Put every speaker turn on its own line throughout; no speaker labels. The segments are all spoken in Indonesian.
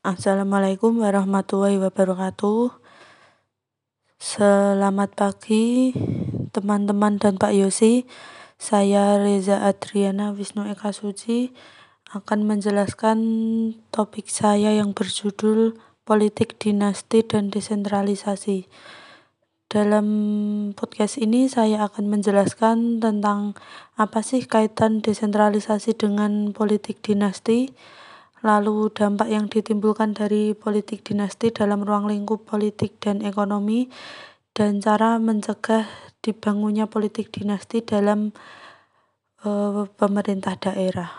Assalamualaikum warahmatullahi wabarakatuh. Selamat pagi teman-teman dan Pak Yosi. Saya Reza Adriana Wisnu Eka Suci akan menjelaskan topik saya yang berjudul Politik Dinasti dan Desentralisasi dalam podcast ini saya akan menjelaskan tentang apa sih kaitan desentralisasi dengan politik dinasti, lalu dampak yang ditimbulkan dari politik dinasti dalam ruang lingkup politik dan ekonomi, dan cara mencegah dibangunnya politik dinasti dalam uh, pemerintah daerah.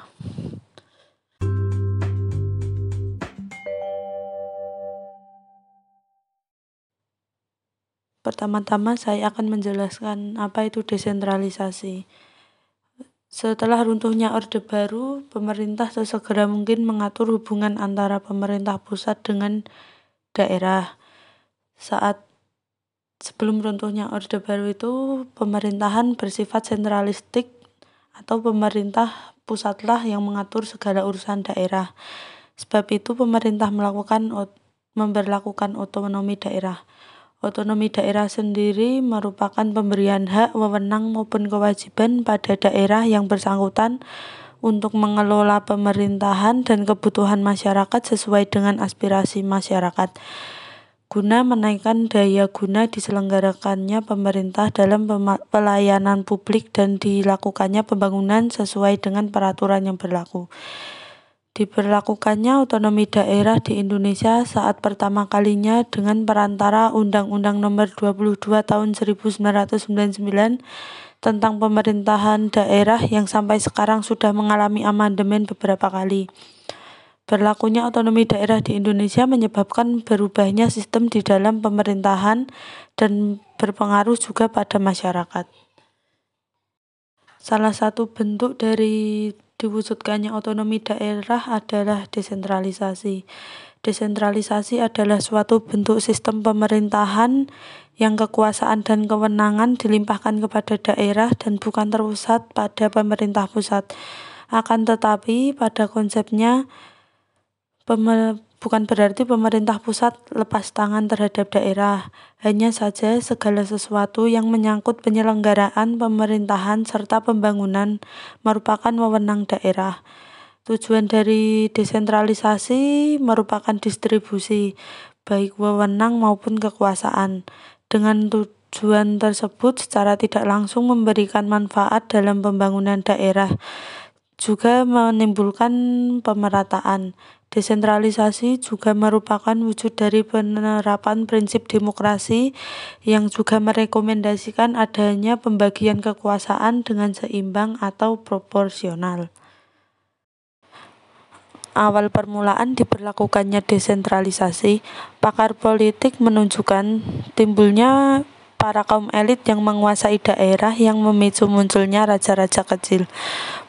Pertama-tama saya akan menjelaskan apa itu desentralisasi. Setelah runtuhnya Orde Baru, pemerintah sesegera mungkin mengatur hubungan antara pemerintah pusat dengan daerah. Saat sebelum runtuhnya Orde Baru itu, pemerintahan bersifat sentralistik atau pemerintah pusatlah yang mengatur segala urusan daerah. Sebab itu pemerintah melakukan memperlakukan otonomi daerah. Otonomi daerah sendiri merupakan pemberian hak, wewenang maupun kewajiban pada daerah yang bersangkutan untuk mengelola pemerintahan dan kebutuhan masyarakat sesuai dengan aspirasi masyarakat guna menaikkan daya guna diselenggarakannya pemerintah dalam pelayanan publik dan dilakukannya pembangunan sesuai dengan peraturan yang berlaku. Diberlakukannya otonomi daerah di Indonesia saat pertama kalinya dengan perantara Undang-Undang Nomor 22 Tahun 1999 tentang pemerintahan daerah yang sampai sekarang sudah mengalami amandemen beberapa kali. Berlakunya otonomi daerah di Indonesia menyebabkan berubahnya sistem di dalam pemerintahan dan berpengaruh juga pada masyarakat. Salah satu bentuk dari diwujudkannya otonomi daerah adalah desentralisasi. Desentralisasi adalah suatu bentuk sistem pemerintahan yang kekuasaan dan kewenangan dilimpahkan kepada daerah dan bukan terpusat pada pemerintah pusat. Akan tetapi pada konsepnya bukan berarti pemerintah pusat lepas tangan terhadap daerah, hanya saja segala sesuatu yang menyangkut penyelenggaraan pemerintahan serta pembangunan merupakan wewenang daerah. Tujuan dari desentralisasi merupakan distribusi, baik wewenang maupun kekuasaan. Dengan tujuan tersebut secara tidak langsung memberikan manfaat dalam pembangunan daerah, juga menimbulkan pemerataan. Desentralisasi juga merupakan wujud dari penerapan prinsip demokrasi yang juga merekomendasikan adanya pembagian kekuasaan dengan seimbang atau proporsional. Awal permulaan diberlakukannya desentralisasi, pakar politik menunjukkan timbulnya para kaum elit yang menguasai daerah yang memicu munculnya raja-raja kecil.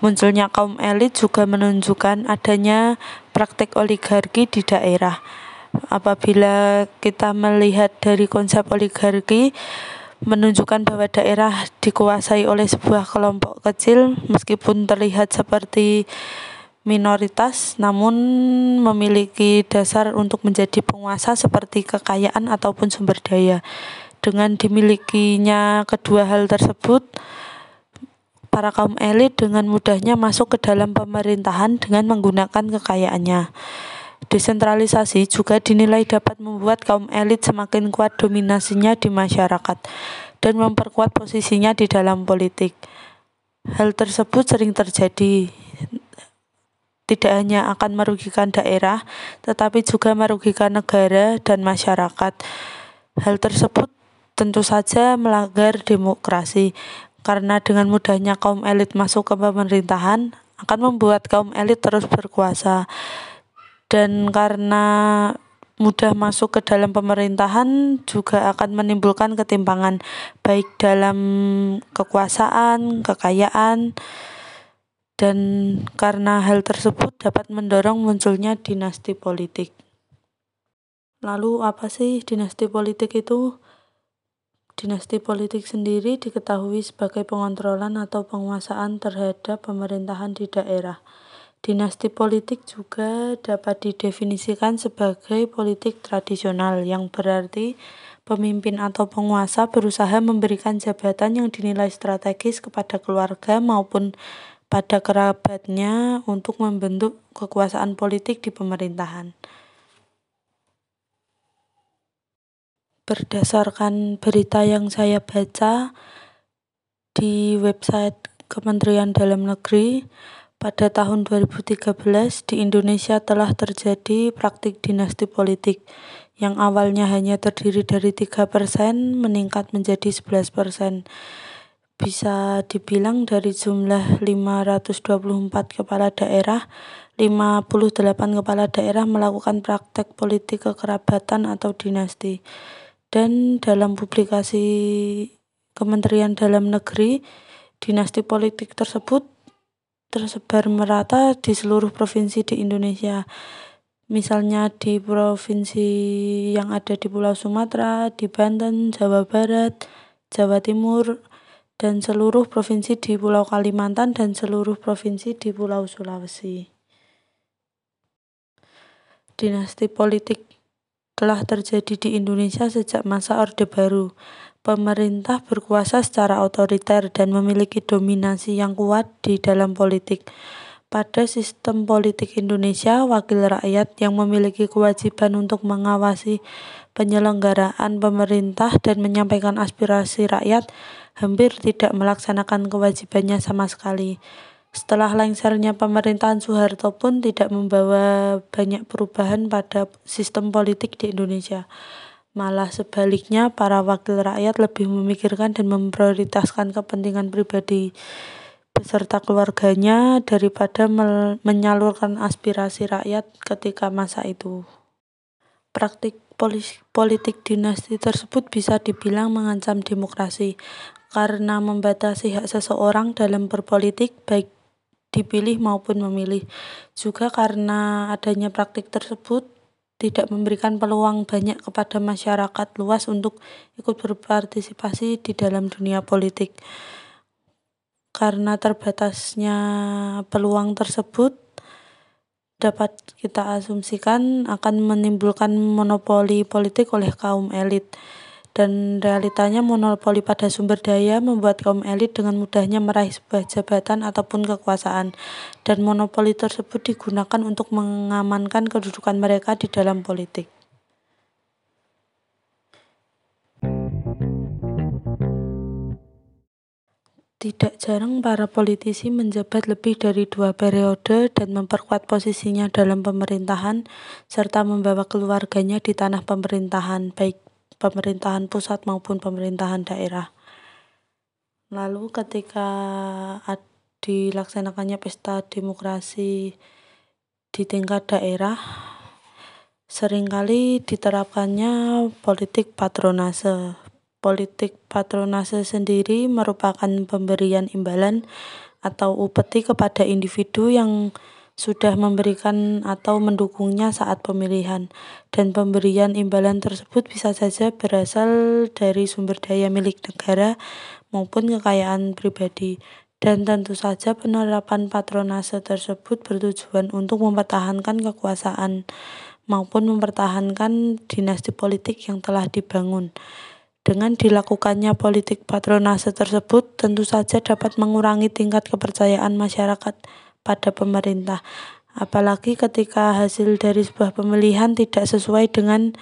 Munculnya kaum elit juga menunjukkan adanya praktik oligarki di daerah. Apabila kita melihat dari konsep oligarki, menunjukkan bahwa daerah dikuasai oleh sebuah kelompok kecil meskipun terlihat seperti minoritas namun memiliki dasar untuk menjadi penguasa seperti kekayaan ataupun sumber daya. Dengan dimilikinya kedua hal tersebut, para kaum elit dengan mudahnya masuk ke dalam pemerintahan dengan menggunakan kekayaannya. Desentralisasi juga dinilai dapat membuat kaum elit semakin kuat dominasinya di masyarakat dan memperkuat posisinya di dalam politik. Hal tersebut sering terjadi tidak hanya akan merugikan daerah, tetapi juga merugikan negara dan masyarakat. Hal tersebut tentu saja melanggar demokrasi karena dengan mudahnya kaum elit masuk ke pemerintahan akan membuat kaum elit terus berkuasa dan karena mudah masuk ke dalam pemerintahan juga akan menimbulkan ketimpangan baik dalam kekuasaan, kekayaan dan karena hal tersebut dapat mendorong munculnya dinasti politik. Lalu apa sih dinasti politik itu? Dinasti politik sendiri diketahui sebagai pengontrolan atau penguasaan terhadap pemerintahan di daerah. Dinasti politik juga dapat didefinisikan sebagai politik tradisional, yang berarti pemimpin atau penguasa berusaha memberikan jabatan yang dinilai strategis kepada keluarga maupun pada kerabatnya untuk membentuk kekuasaan politik di pemerintahan. Berdasarkan berita yang saya baca di website Kementerian Dalam Negeri, pada tahun 2013 di Indonesia telah terjadi praktik dinasti politik yang awalnya hanya terdiri dari tiga persen meningkat menjadi 11 persen. Bisa dibilang dari jumlah 524 kepala daerah, 58 kepala daerah melakukan praktek politik kekerabatan atau dinasti dan dalam publikasi Kementerian Dalam Negeri, dinasti politik tersebut tersebar merata di seluruh provinsi di Indonesia. Misalnya di provinsi yang ada di Pulau Sumatera, di Banten, Jawa Barat, Jawa Timur, dan seluruh provinsi di Pulau Kalimantan dan seluruh provinsi di Pulau Sulawesi. Dinasti politik telah terjadi di Indonesia sejak masa Orde Baru. Pemerintah berkuasa secara otoriter dan memiliki dominasi yang kuat di dalam politik. Pada sistem politik Indonesia, wakil rakyat yang memiliki kewajiban untuk mengawasi penyelenggaraan pemerintah dan menyampaikan aspirasi rakyat hampir tidak melaksanakan kewajibannya sama sekali. Setelah lengsernya pemerintahan Soeharto pun tidak membawa banyak perubahan pada sistem politik di Indonesia. Malah sebaliknya, para wakil rakyat lebih memikirkan dan memprioritaskan kepentingan pribadi beserta keluarganya daripada menyalurkan aspirasi rakyat ketika masa itu. Praktik politik dinasti tersebut bisa dibilang mengancam demokrasi karena membatasi hak seseorang dalam berpolitik baik dipilih maupun memilih. Juga karena adanya praktik tersebut tidak memberikan peluang banyak kepada masyarakat luas untuk ikut berpartisipasi di dalam dunia politik. Karena terbatasnya peluang tersebut, dapat kita asumsikan akan menimbulkan monopoli politik oleh kaum elit dan realitanya monopoli pada sumber daya membuat kaum elit dengan mudahnya meraih sebuah jabatan ataupun kekuasaan dan monopoli tersebut digunakan untuk mengamankan kedudukan mereka di dalam politik. Tidak jarang para politisi menjabat lebih dari dua periode dan memperkuat posisinya dalam pemerintahan serta membawa keluarganya di tanah pemerintahan, baik pemerintahan pusat maupun pemerintahan daerah. Lalu ketika dilaksanakannya pesta demokrasi di tingkat daerah, sering kali diterapkannya politik patronase. Politik patronase sendiri merupakan pemberian imbalan atau upeti kepada individu yang sudah memberikan atau mendukungnya saat pemilihan, dan pemberian imbalan tersebut bisa saja berasal dari sumber daya milik negara maupun kekayaan pribadi. Dan tentu saja penerapan patronase tersebut bertujuan untuk mempertahankan kekuasaan maupun mempertahankan dinasti politik yang telah dibangun. Dengan dilakukannya politik patronase tersebut, tentu saja dapat mengurangi tingkat kepercayaan masyarakat pada pemerintah. Apalagi ketika hasil dari sebuah pemilihan tidak sesuai dengan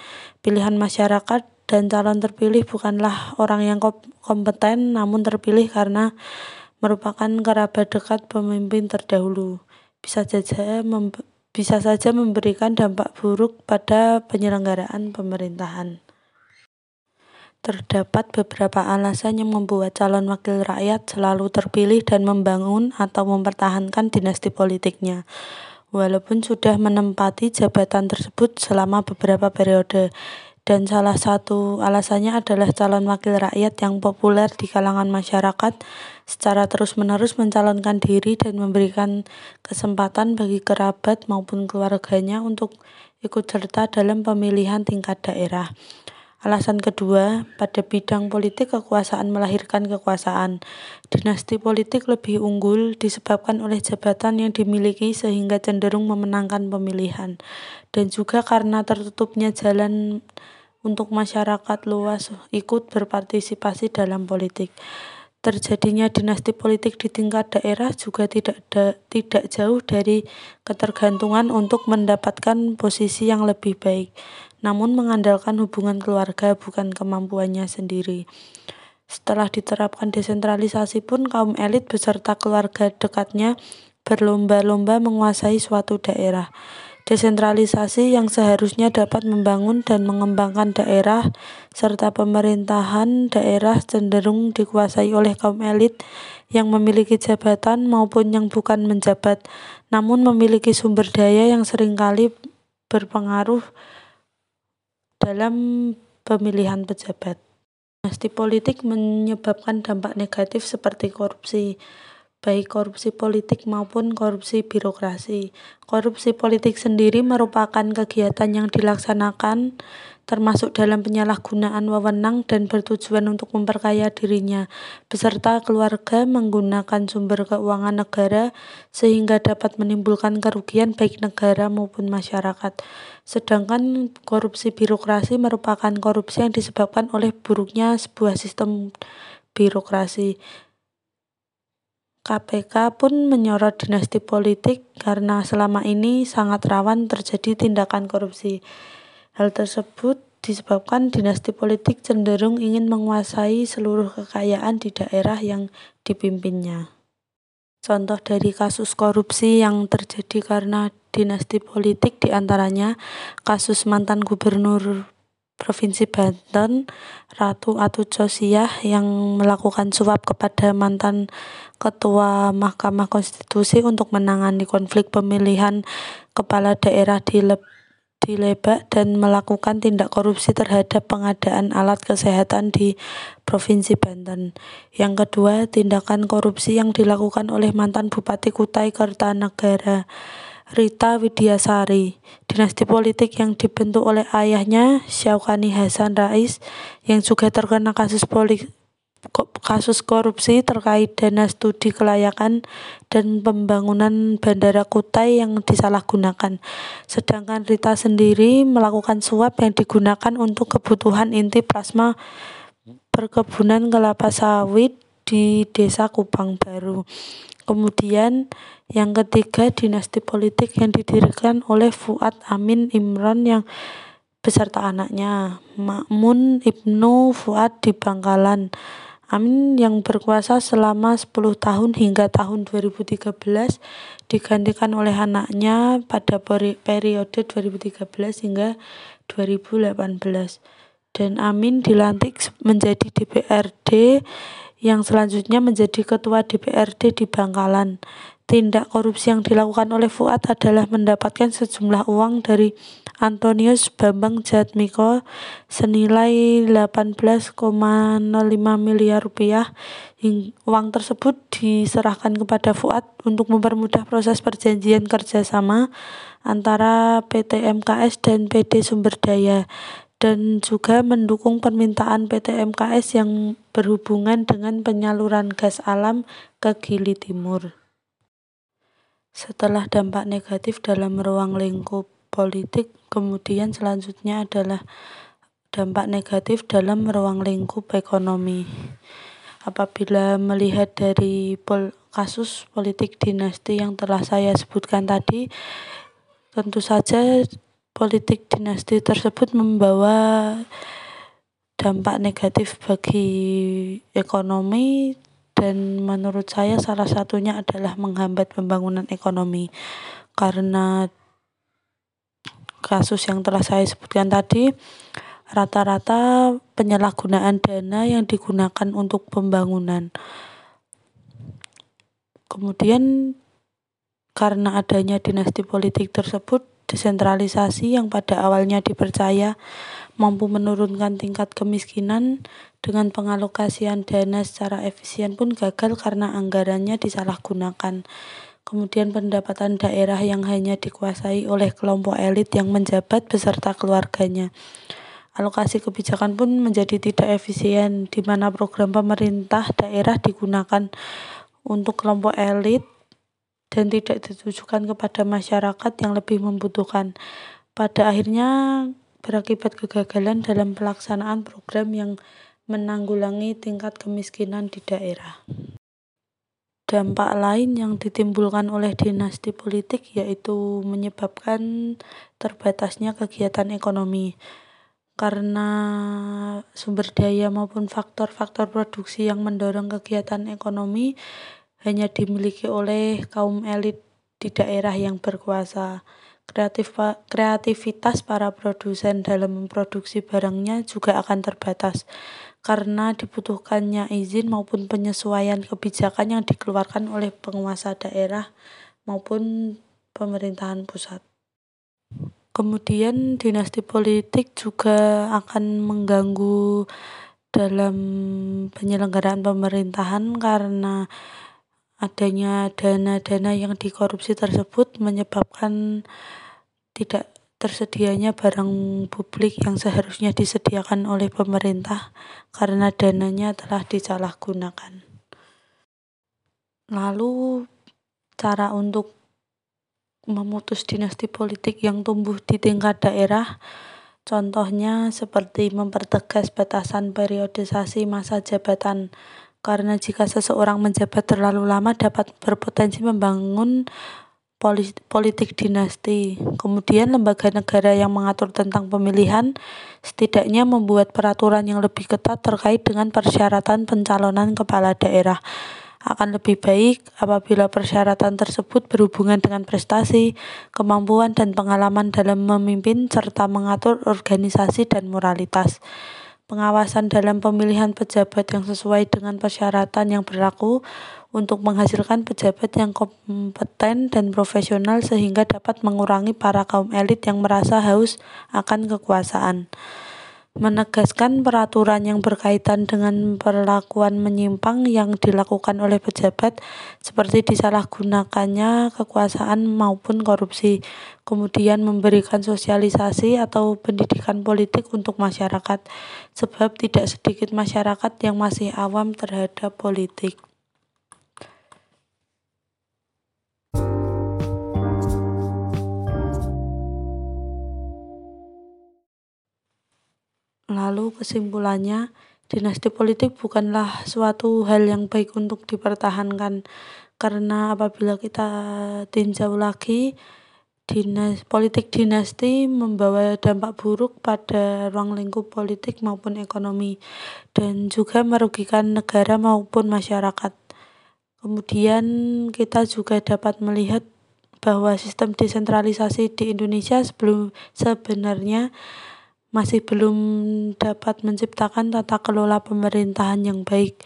pilihan masyarakat dan calon terpilih bukanlah orang yang kompeten namun terpilih karena merupakan kerabat dekat pemimpin terdahulu. Bisa saja bisa saja memberikan dampak buruk pada penyelenggaraan pemerintahan. Terdapat beberapa alasan yang membuat calon wakil rakyat selalu terpilih dan membangun atau mempertahankan dinasti politiknya, walaupun sudah menempati jabatan tersebut selama beberapa periode. Dan salah satu alasannya adalah calon wakil rakyat yang populer di kalangan masyarakat secara terus-menerus mencalonkan diri dan memberikan kesempatan bagi kerabat maupun keluarganya untuk ikut serta dalam pemilihan tingkat daerah. Alasan kedua, pada bidang politik kekuasaan melahirkan kekuasaan. Dinasti politik lebih unggul disebabkan oleh jabatan yang dimiliki sehingga cenderung memenangkan pemilihan. Dan juga karena tertutupnya jalan untuk masyarakat luas ikut berpartisipasi dalam politik. Terjadinya dinasti politik di tingkat daerah juga tidak da, tidak jauh dari ketergantungan untuk mendapatkan posisi yang lebih baik, namun mengandalkan hubungan keluarga bukan kemampuannya sendiri. Setelah diterapkan desentralisasi pun kaum elit beserta keluarga dekatnya berlomba-lomba menguasai suatu daerah. Desentralisasi yang seharusnya dapat membangun dan mengembangkan daerah serta pemerintahan daerah cenderung dikuasai oleh kaum elit yang memiliki jabatan maupun yang bukan menjabat, namun memiliki sumber daya yang sering kali berpengaruh dalam pemilihan pejabat. Dinasti politik menyebabkan dampak negatif seperti korupsi, baik korupsi politik maupun korupsi birokrasi. Korupsi politik sendiri merupakan kegiatan yang dilaksanakan termasuk dalam penyalahgunaan wewenang dan bertujuan untuk memperkaya dirinya beserta keluarga menggunakan sumber keuangan negara sehingga dapat menimbulkan kerugian baik negara maupun masyarakat. Sedangkan korupsi birokrasi merupakan korupsi yang disebabkan oleh buruknya sebuah sistem birokrasi. KPK pun menyorot dinasti politik karena selama ini sangat rawan terjadi tindakan korupsi. Hal tersebut disebabkan dinasti politik cenderung ingin menguasai seluruh kekayaan di daerah yang dipimpinnya. Contoh dari kasus korupsi yang terjadi karena dinasti politik di antaranya kasus mantan gubernur Provinsi Banten, Ratu Atut Sosiah yang melakukan suap kepada mantan Ketua Mahkamah Konstitusi untuk menangani konflik pemilihan kepala daerah di Le di Lebak dan melakukan tindak korupsi terhadap pengadaan alat kesehatan di Provinsi Banten. Yang kedua, tindakan korupsi yang dilakukan oleh mantan Bupati Kutai Kertanegara Rita Widiasari, dinasti politik yang dibentuk oleh ayahnya Syaukani Hasan Rais yang juga terkena kasus politik kasus korupsi terkait dana studi kelayakan dan pembangunan Bandara Kutai yang disalahgunakan. Sedangkan Rita sendiri melakukan suap yang digunakan untuk kebutuhan inti plasma perkebunan kelapa sawit di Desa Kupang Baru. Kemudian yang ketiga dinasti politik yang didirikan oleh Fuad Amin Imron yang beserta anaknya Makmun Ibnu Fuad di Bangkalan. Amin yang berkuasa selama 10 tahun hingga tahun 2013 digantikan oleh anaknya pada periode 2013 hingga 2018 dan Amin dilantik menjadi DPRD yang selanjutnya menjadi ketua DPRD di Bangkalan. Tindak korupsi yang dilakukan oleh Fuad adalah mendapatkan sejumlah uang dari Antonius Bambang Jatmiko senilai 18,05 miliar rupiah. Uang tersebut diserahkan kepada Fuad untuk mempermudah proses perjanjian kerjasama antara PT MKS dan PD Sumber Daya dan juga mendukung permintaan PT MKS yang berhubungan dengan penyaluran gas alam ke Gili Timur. Setelah dampak negatif dalam ruang lingkup politik, kemudian selanjutnya adalah dampak negatif dalam ruang lingkup ekonomi. Apabila melihat dari pol kasus politik dinasti yang telah saya sebutkan tadi, tentu saja politik dinasti tersebut membawa dampak negatif bagi ekonomi dan menurut saya salah satunya adalah menghambat pembangunan ekonomi. Karena kasus yang telah saya sebutkan tadi rata-rata penyalahgunaan dana yang digunakan untuk pembangunan. Kemudian karena adanya dinasti politik tersebut desentralisasi yang pada awalnya dipercaya mampu menurunkan tingkat kemiskinan dengan pengalokasian dana secara efisien pun gagal karena anggarannya disalahgunakan. Kemudian pendapatan daerah yang hanya dikuasai oleh kelompok elit yang menjabat beserta keluarganya. Alokasi kebijakan pun menjadi tidak efisien, di mana program pemerintah daerah digunakan untuk kelompok elit dan tidak ditujukan kepada masyarakat yang lebih membutuhkan. Pada akhirnya berakibat kegagalan dalam pelaksanaan program yang menanggulangi tingkat kemiskinan di daerah. Dampak lain yang ditimbulkan oleh dinasti politik yaitu menyebabkan terbatasnya kegiatan ekonomi karena sumber daya maupun faktor-faktor produksi yang mendorong kegiatan ekonomi hanya dimiliki oleh kaum elit di daerah yang berkuasa. Kreatif, kreativitas para produsen dalam memproduksi barangnya juga akan terbatas karena dibutuhkannya izin maupun penyesuaian kebijakan yang dikeluarkan oleh penguasa daerah maupun pemerintahan pusat. Kemudian dinasti politik juga akan mengganggu dalam penyelenggaraan pemerintahan karena adanya dana-dana yang dikorupsi tersebut menyebabkan tidak tersedianya barang publik yang seharusnya disediakan oleh pemerintah karena dananya telah disalahgunakan. Lalu cara untuk memutus dinasti politik yang tumbuh di tingkat daerah contohnya seperti mempertegas batasan periodisasi masa jabatan karena jika seseorang menjabat terlalu lama dapat berpotensi membangun politik dinasti. Kemudian lembaga negara yang mengatur tentang pemilihan setidaknya membuat peraturan yang lebih ketat terkait dengan persyaratan pencalonan kepala daerah. Akan lebih baik apabila persyaratan tersebut berhubungan dengan prestasi, kemampuan dan pengalaman dalam memimpin serta mengatur organisasi dan moralitas pengawasan dalam pemilihan pejabat yang sesuai dengan persyaratan yang berlaku untuk menghasilkan pejabat yang kompeten dan profesional sehingga dapat mengurangi para kaum elit yang merasa haus akan kekuasaan. Menegaskan peraturan yang berkaitan dengan perlakuan menyimpang yang dilakukan oleh pejabat seperti disalahgunakannya kekuasaan maupun korupsi. Kemudian memberikan sosialisasi atau pendidikan politik untuk masyarakat sebab tidak sedikit masyarakat yang masih awam terhadap politik. Lalu kesimpulannya, dinasti politik bukanlah suatu hal yang baik untuk dipertahankan karena apabila kita tinjau lagi dinas politik dinasti membawa dampak buruk pada ruang lingkup politik maupun ekonomi dan juga merugikan negara maupun masyarakat. Kemudian kita juga dapat melihat bahwa sistem desentralisasi di Indonesia sebelum sebenarnya masih belum dapat menciptakan tata kelola pemerintahan yang baik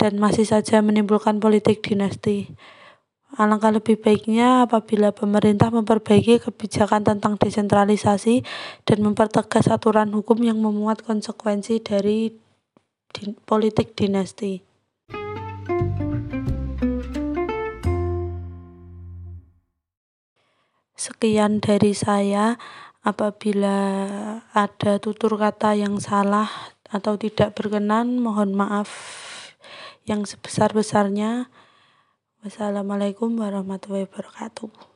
dan masih saja menimbulkan politik dinasti. Alangkah lebih baiknya apabila pemerintah memperbaiki kebijakan tentang desentralisasi dan mempertegas aturan hukum yang memuat konsekuensi dari din politik dinasti. Sekian dari saya. Apabila ada tutur kata yang salah atau tidak berkenan, mohon maaf yang sebesar-besarnya. Wassalamualaikum warahmatullahi wabarakatuh.